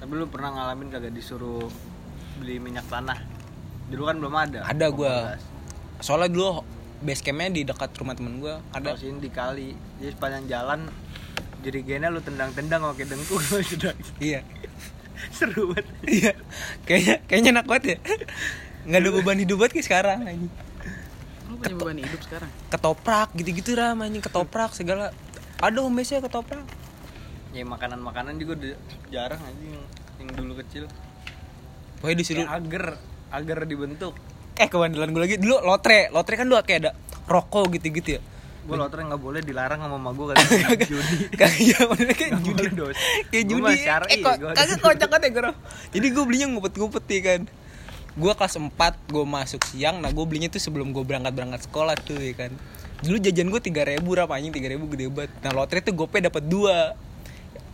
Tapi lu pernah ngalamin kagak disuruh beli minyak tanah? Dulu kan belum ada. Ada gua. Soalnya dulu base campnya di dekat rumah temen gue ada. Kalau sini di kali. Jadi sepanjang jalan jerigennya lu tendang-tendang pakai dengkul sudah. Iya. Seru banget. Iya. Kayaknya kayaknya enak banget ya. Nggak ada beban hidup banget kayak sekarang. Lu punya beban hidup sekarang. Ketoprak gitu-gitu ram anjing ketoprak segala. Ada home base ketoprak. Ya makanan-makanan juga udah jarang anjing yang dulu kecil. Pokoknya disuruh agar agar dibentuk. Eh kebandelan gue lagi. Dulu lotre. Lotre kan dulu kayak ada rokok gitu-gitu ya. Gue lotre nggak boleh dilarang sama mama gue kan judi. kayak iya bener kayak judi. boleh dosa. kayak judi. eh kok kagak kocak banget ya gue jadi gue belinya ngumpet-ngumpet nih kan. Gue kelas 4 gue masuk siang. Nah gue belinya tuh sebelum gue berangkat berangkat sekolah tuh ya kan. Dulu jajan gue tiga ribu berapa anjing. tiga ribu gede banget. Nah lotre tuh gue dapat dua.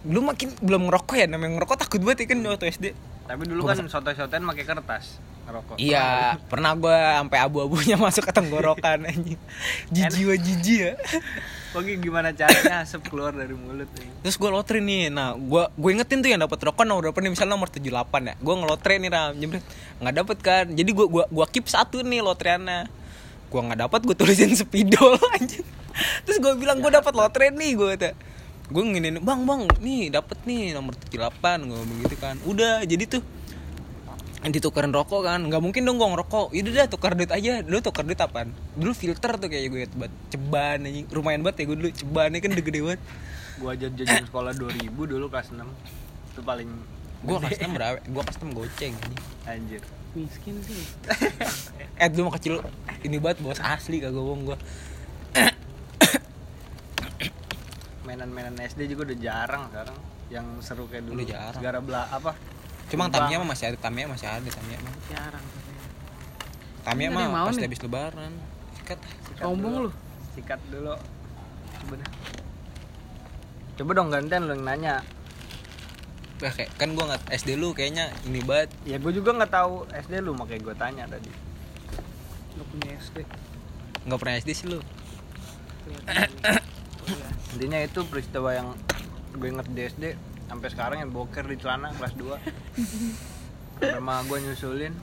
Lu makin belum ngerokok ya? Namanya ngerokok takut banget ya kan waktu SD. Tapi dulu kan soto-sotoan pakai kertas ngerokok. Iya, pernah gue sampai abu-abunya masuk ke tenggorokan anjing. Jijik wa jijik ya. Pokoknya gimana caranya asap keluar dari mulut nih. Terus gue lotre nih. Nah, gue gue ingetin tuh yang dapat rokok nomor berapa nih misalnya nomor 78 ya. Gue ngelotre nih Ram, jebret. Nggak dapet kan. Jadi gue gua gua keep satu nih lotreannya. Gue nggak dapat, gue tulisin spidol anjing. Terus gue bilang gue dapat lotre nih gue kata. Gue nginin, "Bang, Bang, nih dapet nih nomor 78." Gue begitu kan. Udah, jadi tuh ditukerin rokok kan. Nggak mungkin dong gue ngerokok. Yaudah dah tukar duit aja. Dulu tukar duit apaan? Dulu filter tuh kayak gue buat ceban anjing. Lumayan banget ya gue dulu. Cebannya kan udah gede banget. Gua jajan sekolah 2000 dulu kelas 6. Itu paling gue kelas 6 berapa? Gue kelas 6 goceng anjing. Anjir. Miskin sih. eh dulu mah kecil. Ini banget bos. Asli kagak bohong gue Mainan-mainan SD juga udah jarang sekarang. Yang seru kayak dulu. Udah jarang. Segara bela apa? Cuma Bang. Tamiya mah masih ada Tamiya masih ada Tamiya mah Jarang. Nggak ada mah nih. habis lebaran sikat Sikat Sombong lu. Sikat dulu. Coba dah. Coba dong gantian lu yang nanya. Bah, kayak, kan gue nggak SD lu kayaknya ini banget Ya gue juga nggak tahu SD lu makanya gue tanya tadi. Lu punya SD. nggak pernah SD sih lu Intinya itu peristiwa yang gue inget di SD sampai sekarang yang boker di celana kelas 2 sama gue nyusulin.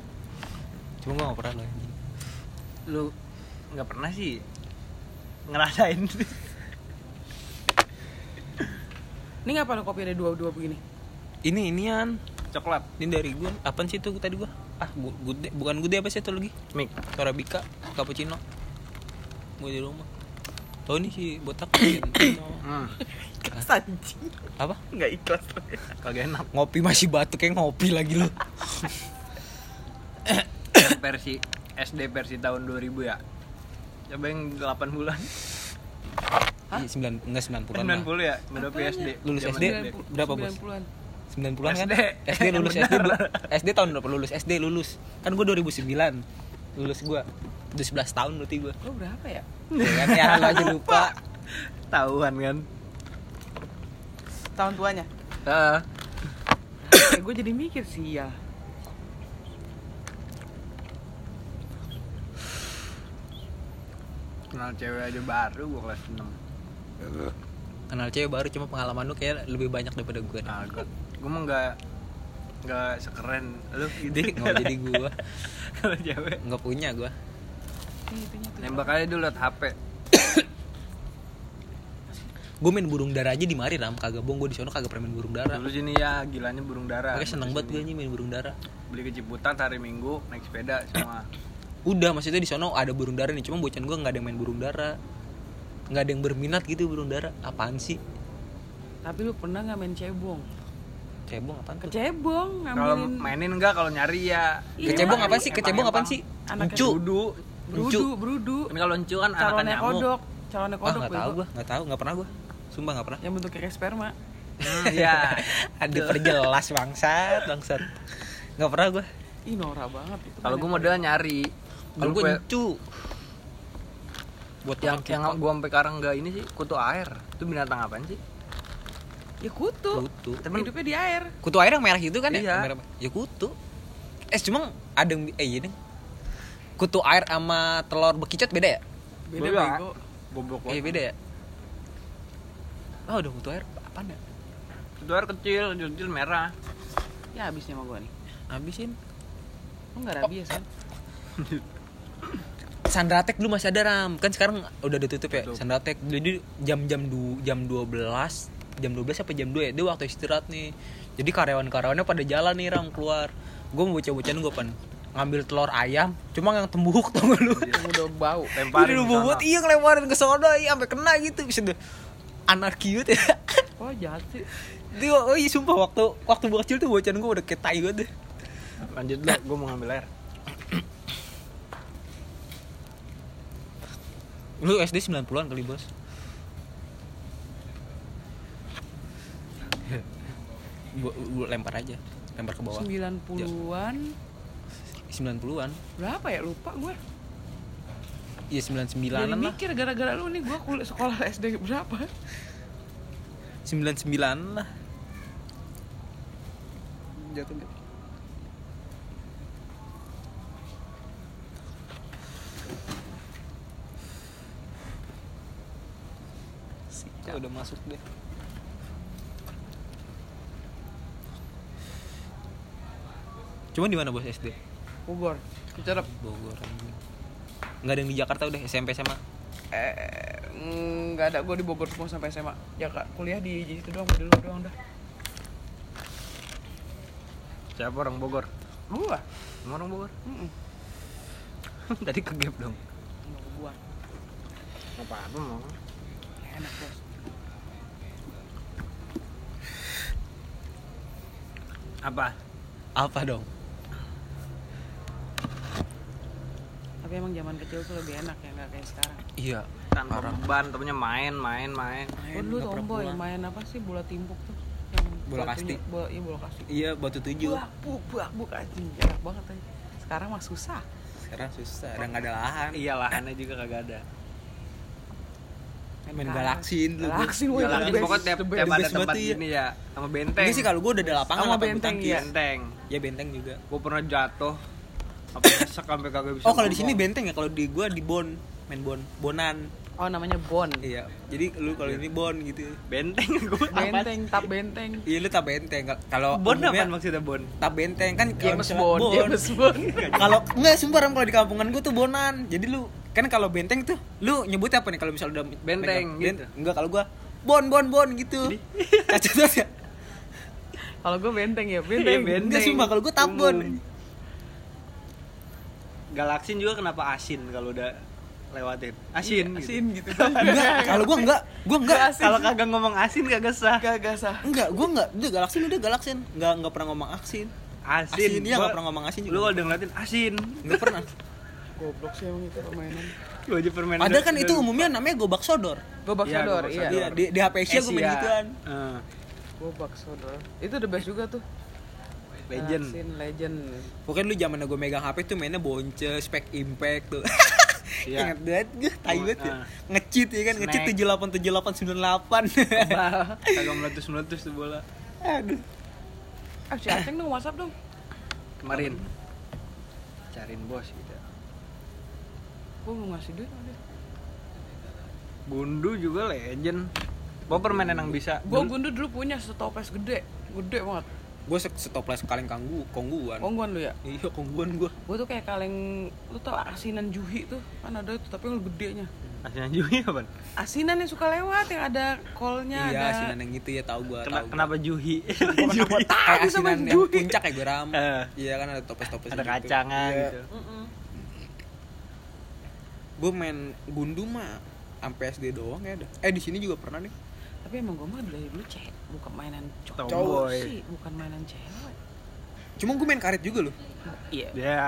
Cuma gue nggak pernah lu anjing. lu nggak pernah sih ngerasain. Ini ngapa lu kopi ada dua-dua begini? ini inian. Coklat. Ini dari gue apaan sih itu tadi gue ah gu- gude bukan gude apa sih itu lagi? Mik. Torabika cappuccino. Gue di rumah. Tahu nih si botak. Hmm, Ikhlas anjing. apa Enggak ikhlas. kagak enak ngopi masih batuk kayak ngopi lagi lu versi SD versi tahun 2000 ya coba yang 8 bulan Hah? Iya, sembilan enggak sembilan puluh 90 ya, menurut Apanya? SD. Lulus SD? Berapa, Bos? 90-an. sembilan puluhan kan SD. SD lulus SD. SD tahun berapa lulus SD lulus kan gue 2009 lulus gue udah 11 tahun berarti gue Lo berapa ya? ya kan ya lo aja lupa Tahuan kan. Tahun tuanya. Heeh. Eh, gue jadi mikir sih ya. Kenal cewek aja baru gua kelas 6. kenal cewek baru cuma pengalaman lu kayak lebih banyak daripada gue Nah, gua, gua mah enggak enggak sekeren lu gitu. jadi nggak mau jadi gue Kalau cewek nggak punya gue tuh. nembak aja dulu liat HP. Gue main burung dara aja di mari ram kagak bohong gue di sana kagak pernah main burung dara Dulu sini ya gilanya burung dara. Makanya seneng banget gue nih main burung dara Beli ke Ciputat hari Minggu naik sepeda semua. udah maksudnya di sana ada burung dara nih cuma bocan gue nggak ada yang main burung dara nggak ada yang berminat gitu burung dara apaan sih Tapi lu pernah nggak main cebong? cebong apaan tuh Kecebong Kalau ngambilin mainin enggak kalau nyari ya. Iya, kecebong apa sih kecebong apaan sih Anak Encu. Brudu. Brudu, brudu. Kan kalau encu kan Calonnya nyamuk. kodok, calonnya ah kodok. nggak tahu bego. gue nggak tahu nggak pernah gue sumpah nggak pernah Yang bentuknya kayak sperma. Hmm, iya. ada perjelas bangsat bangsat nggak pernah gue Ih norak banget itu. Kalau gua model nyari. kalau gue encu buat yang yang gua sampai sekarang enggak ini sih kutu air. Itu binatang apaan sih? Ya kutu. kutu Temen- Hidupnya di air. kutu air yang merah itu kan Iya. ya merah- ya kutu eh cuma ada yang eh iya deh kutu air sama telur bekicot beda ya Beda Beda. bego. Goblok eh beda ya oh udah kutu air apaan ya? Kutu air kecil, kecil merah. Ya habisnya sama gua nih. habisin. Lu enggak rabies kan? Sandratek dulu masih ada ram. Kan sekarang udah ditutup ya Tutup. Sandratek jadi jam-jam du jam 12 jam 12 apa jam 2 ya? Dia waktu istirahat nih. Jadi karyawan-karyawannya pada jalan nih ram keluar. Gue mau bocah-bocahan gue pan. Ngambil telur ayam cuma yang tembuk tau gak lu? Yang udah bau. Lemparin Udah sana. iya ngelemparin ke sono iya sampai kena gitu. Bisa deh anarki gitu ya. Oh jahat sih. dia oh iya sumpah waktu waktu gue kecil tuh bocahan gue udah kayak tai banget deh. Lanjut lu, gua mau ngambil air. lu SD 90-an kali bos. Gua, gua lempar aja lempar ke bawah. 90-an 90-an berapa ya? Lupa gue. Iya Jadi 99-an lah mikir gara-gara lu nih gua kuliah sekolah SD berapa? 99-an lah Jatuh gitu. Ya, udah masuk deh Cuma di mana bos SD? Bogor. Cicerep. Bogor. Nggak ada yang di Jakarta udah SMP sama. Eh, nggak ada gue di Bogor semua sampai SMA. Ya kak, kuliah di situ doang, di lu doang dah. Siapa orang Bogor? Gua. Semua orang Bogor. Mm Tadi ke gap dong. gua. Apa-apa mau. Enak bos. Apa? Apa dong? Tapi emang zaman kecil tuh lebih enak ya nggak kayak sekarang. Iya. Tanpa Parah. beban, temennya main, main, main. Oh dulu tomboy main apa sih bola timpuk tuh? Yang Bola kasti. Bola, iya bola kasti. Iya batu tujuh. Buak, buk, buak, buk, anjing. Enak banget aja. Sekarang mah susah. Sekarang susah, udah nggak ada lahan. Iya lahannya juga kagak ada. Main galaksin dulu. Galaksin, Jalan the best, pokoknya tiap, tiap ada tempat iya. gini ya sama benteng. Ini sih kalau gue udah ada lapangan Sama benteng, iya. benteng. Ya benteng juga. Gue pernah jatuh. Apa nyesek sampai kagak bisa. Oh kalau di sini benteng ya, kalau di gue di bon, main bon, bonan. Oh namanya bon. Iya. Jadi lu kalau ini bon gitu. benteng gue Benteng, tap benteng. Iya lu tak benteng. Kalau Bon apa maksudnya bon? tak benteng kan kalau James misalnya Bond, James Bond. kalau enggak sumpah kalau di kampungan gue tuh bonan jadi lu kan kalau benteng tuh lu nyebutnya apa nih kalau misalnya udah Benteng, megang? gitu. enggak kalau gua bon bon bon gitu cacat ya Kalau gue benteng ya, Iya, benteng. benteng. enggak sumpah kalau gua tabon. Galaksin juga kenapa asin kalau udah lewatin? Asin. gitu. Asin gitu. enggak kalau gua enggak gua enggak Kalau kagak ngomong asin kagak sah. Gak sah. enggak gua enggak udah galaksin udah galaksin enggak enggak pernah ngomong aksin Asin. Asin, iya, Gua- nggak pernah ngomong asin juga. Lu kalau udah ngeliatin asin. enggak pernah Goblok sih emang itu permainan. Gua aja permainan Padahal kan itu umumnya namanya gobak sodor. Gobak Iya, sodor, gobak iya. sodor. Iya, di, di HP Asia gue main Asia. gituan. Eh, Gobak sodor. Itu the best juga tuh. Legend Asin, legend. Pokoknya lu zaman gue megang HP tuh mainnya bonce, spek impact tuh. Iya. Ingat banget gue, tai banget ya. Ah. Ngecit ya kan, ngecit Snack. 787898. kagak meletus meletus tuh bola Aduh. Ah, si Aceng dong WhatsApp dong. kemarin cariin bos gitu Gue mau ngasih duit dia. gundu juga legend Bawa permainan yang bisa Gue gundu dulu punya setoples gede. Gede banget. Gue setoples kaleng kanggu, kongguan. Kongguan lu ya? Iya, kongguan gue. Gue tuh kayak kaleng, lu tau asinan juhi tuh kan ada tuh tapi yang gedenya. Asinan Juhi apa? Asinan yang suka lewat yang ada kolnya Iya, ada. asinan yang gitu ya tahu gue. Kena, tahu kenapa Juhi? Kenapa tahu yang juhi? puncak kayak gue ram. Eh. Iya kan ada toples-toples Ada kacangnya gitu Mm-mm. Gue main gundu mah sampai SD doang ya dah. Eh di sini juga pernah nih. Tapi emang gue mah dari dulu cewek, bukan mainan cowok sih, bukan mainan cewek. Cuma gue main karet juga loh. Iya. Ya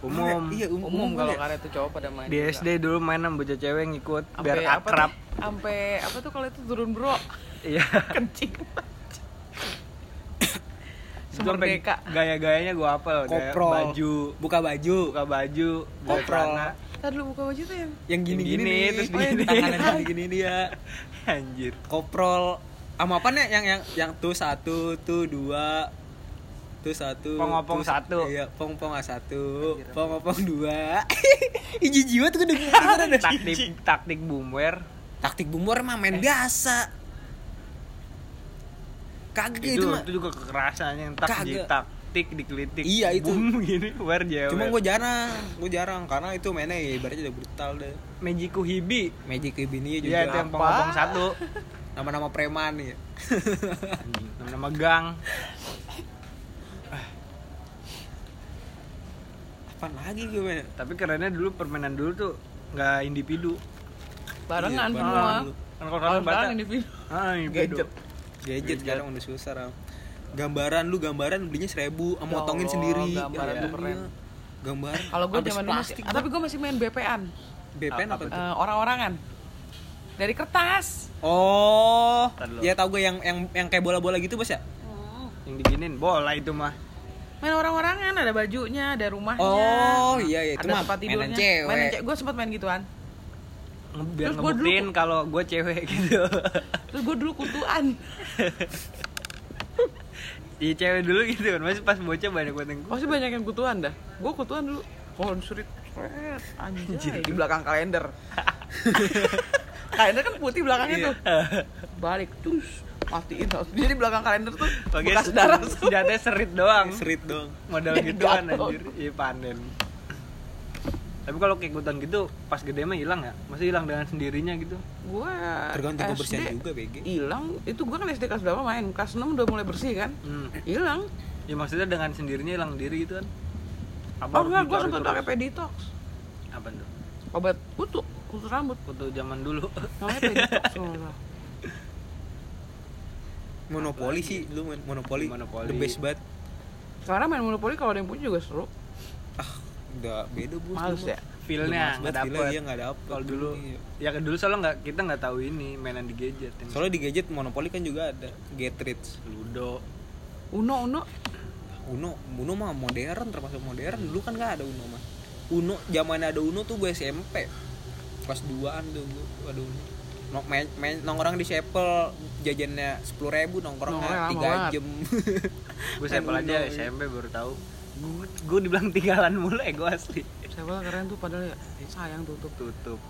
umum Iya, um- Umum kalau ya. karet tuh cowok pada main. Di juga. SD dulu main sama bocah cewek ngikut Ampe biar apa akrab? Sampai apa tuh kalau itu turun bro? Iya Kencing. Semerdeka. Gaya-gayanya gue apel Gaya Koprol. Baju Buka baju. Buka baju buka Koprol. celana. Tadi lu buka baju tuh yang Yang gini-gini gini, terus Oh, yang gini. Tangannya gini-gini dia. Anjir Koprol. Sama apa nih yang yang yang tuh satu, tuh dua, tuh satu. Pong-opong tuh- satu. Iya, pong-pong satu, pong-opong dua. Iji jiwa tuh denger ada. Taktik taktik boomware Taktik bumur emang main biasa. Kagak itu, itu, mah. itu juga kekerasan yang tak Kagak. Taktik dikelitik Iya, itu. boom gini war jewel Cuma gue jarang, gue jarang karena itu mainnya ya ibaratnya udah brutal deh. Magiku Hibi Magic Ibini juga Iya itu yang apa? pengobong satu nama-nama preman ya. nama gang Apa lagi gue main? tapi kerennya dulu permainan dulu tuh nggak individu barengan Iya, semua. kan kalau sekarang individu. ah individu Gadget. Gadget sekarang udah susah Ram. Gambaran lu gambaran belinya seribu, Ya motongin Allah, sendiri. gambaran tuh keren. Gambaran. Kalau gue zaman plastik, tapi gue masih main BPan, BPN apa, Apa tuh? Eh, orang-orangan. Dari kertas. Oh, ya tau gue yang yang yang kayak bola-bola gitu bos ya? yang diginin bola itu mah Main orang-orangan, ada bajunya, ada rumahnya. Oh, iya, iya, itu ada mah tempat tidurnya. mainan cewek. Mainan cewek. Gue sempat main gituan. Biar ngebuktiin kalau gue cewek gitu Terus gue dulu kutuan. Iya cewek dulu gitu kan masih pas bocah banyak banget yang Pasti banyak yang kutuan dah. Gue kutuan dulu. Pohon surit. Anjay. Di belakang kalender. kalender kan putih belakangnya Iya. tuh. Balik terus matiin terus. Jadi belakang kalender tuh bekas darah senjatanya serit doang Serit dong. modal gituan anjir iya panen tapi kalau kayak ikutan gitu pas gede mah hilang ya masih hilang dengan sendirinya gitu Gue Tergantung kebersihan juga, BG. Hilang. Itu gue kan SD kelas berapa main? Kelas 6 udah mulai bersih kan? hmm. Hilang. ya maksudnya dengan sendirinya hilang diri gitu kan apa Oh enggak, gue sempet pakai peditox. apa tuh Obat kutu, kutu rambut. foto zaman dulu Namanya peditox. Monopoli sih, lu main Monopoli. Monopoli. The best banget. Sekarang main monopoli kalau ada yang punya juga seru. Ah, udah beda bos. Males ya. feelnya nggak dapet Iya nggak dapet. kalau dulu Iya. ya kan dulu soalnya nggak kita nggak tahu ini mainan di gadget yang Soalnya di gadget Monopoli kan juga ada Get Rich. ludo Uno, Uno. Uno, Uno mah modern termasuk modern. Dulu kan nggak ada Uno mah. Uno zaman ada Uno tuh gue SMP. Kelas 2-an tuh gue ada Uno. Nong, main, main, nongkrong di Sepel jajannya sepuluh ribu Nongkrongnya tiga jam gue sampel aja. SMP baru tahu gue gue dibilang tinggalan mulu eh gue asli Siapa keren tuh padahal ya. Sayang tutup. tutup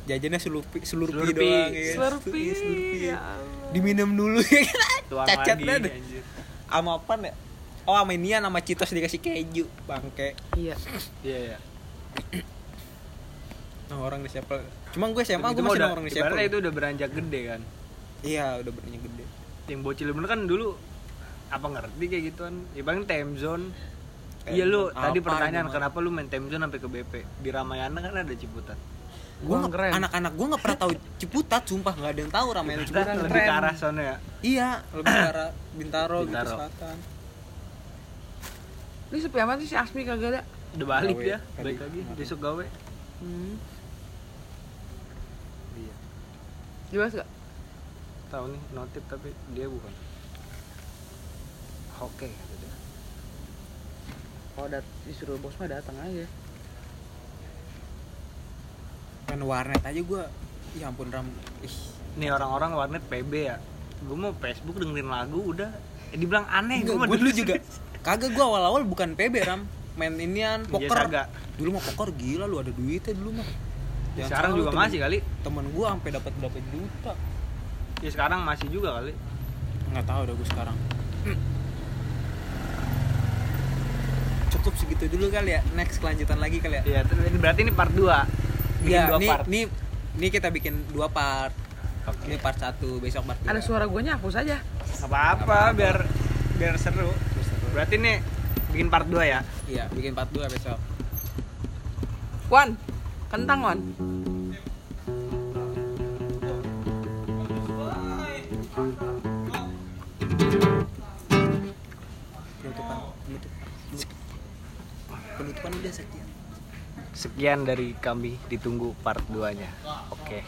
jajannya slurpi, Slurpee. doang ya? Slurpee. Iya, Slurpee. Ya Allah. diminum dulu ya kan tuang cacat lagi banget anjir sama apa ya oh sama ini sama Citos dikasih keju bangke Iya. iya iya nah, orang di Sepel cuma gue SMA Itu gue masih udah, nongkrong di Sepel itu udah beranjak gede kan iya udah berani gede yang bocil bener kan dulu apa ngerti kayak gituan ya paling time zone iya lu tadi pertanyaan ini, kenapa lu main time zone sampai ke BP di Ramayana kan ada Ciputat gue Gua nggak- keren. anak-anak gue nggak pernah tahu Ciputat sumpah nggak ada yang tahu ramen Ciputat Ciputat lebih keren. ke arah sana ya iya lebih ke arah Bintaro, gitu Bintaro. selatan Ini sepi amat sih si Asmi kagak ada. Udah balik Gawe dia, tadi. balik lagi besok gawe. Hmm. Iya. Jelas gak? Tahu nih notif tapi dia bukan. Oke kata dia. Oh, dat disuruh bos mah datang aja. Kan warnet aja gue Ya ampun Ram Ih Nih orang-orang warnet PB ya. Gue mau Facebook dengerin lagu udah eh, dibilang aneh gue dulu juga Kagak gue awal-awal bukan PB Ram Main inian Iya, poker Saga. Dulu mah poker gila lu ada duitnya dulu mah Jangan Sekarang juga temen- masih kali. Temen gue sampai dapat berapa juta Ya sekarang masih juga kali. nggak tahu udah gue sekarang cukup segitu dulu kali ya next kelanjutan lagi kali ya Iya, ini berarti ini part 2. Bikin Iya, dua nih, part. nih nih kita bikin dua part Oke. ini part satu besok part dua Ada suara guanya hapus aja. Nggak apa-apa biar biar seru. Berarti nih bikin part 2 ya. iya bikin part dua besok Wan, kentang Wan. penutupan penutupan penutupan udah sekian Sekian dari kami ditunggu part 2-nya. Oke.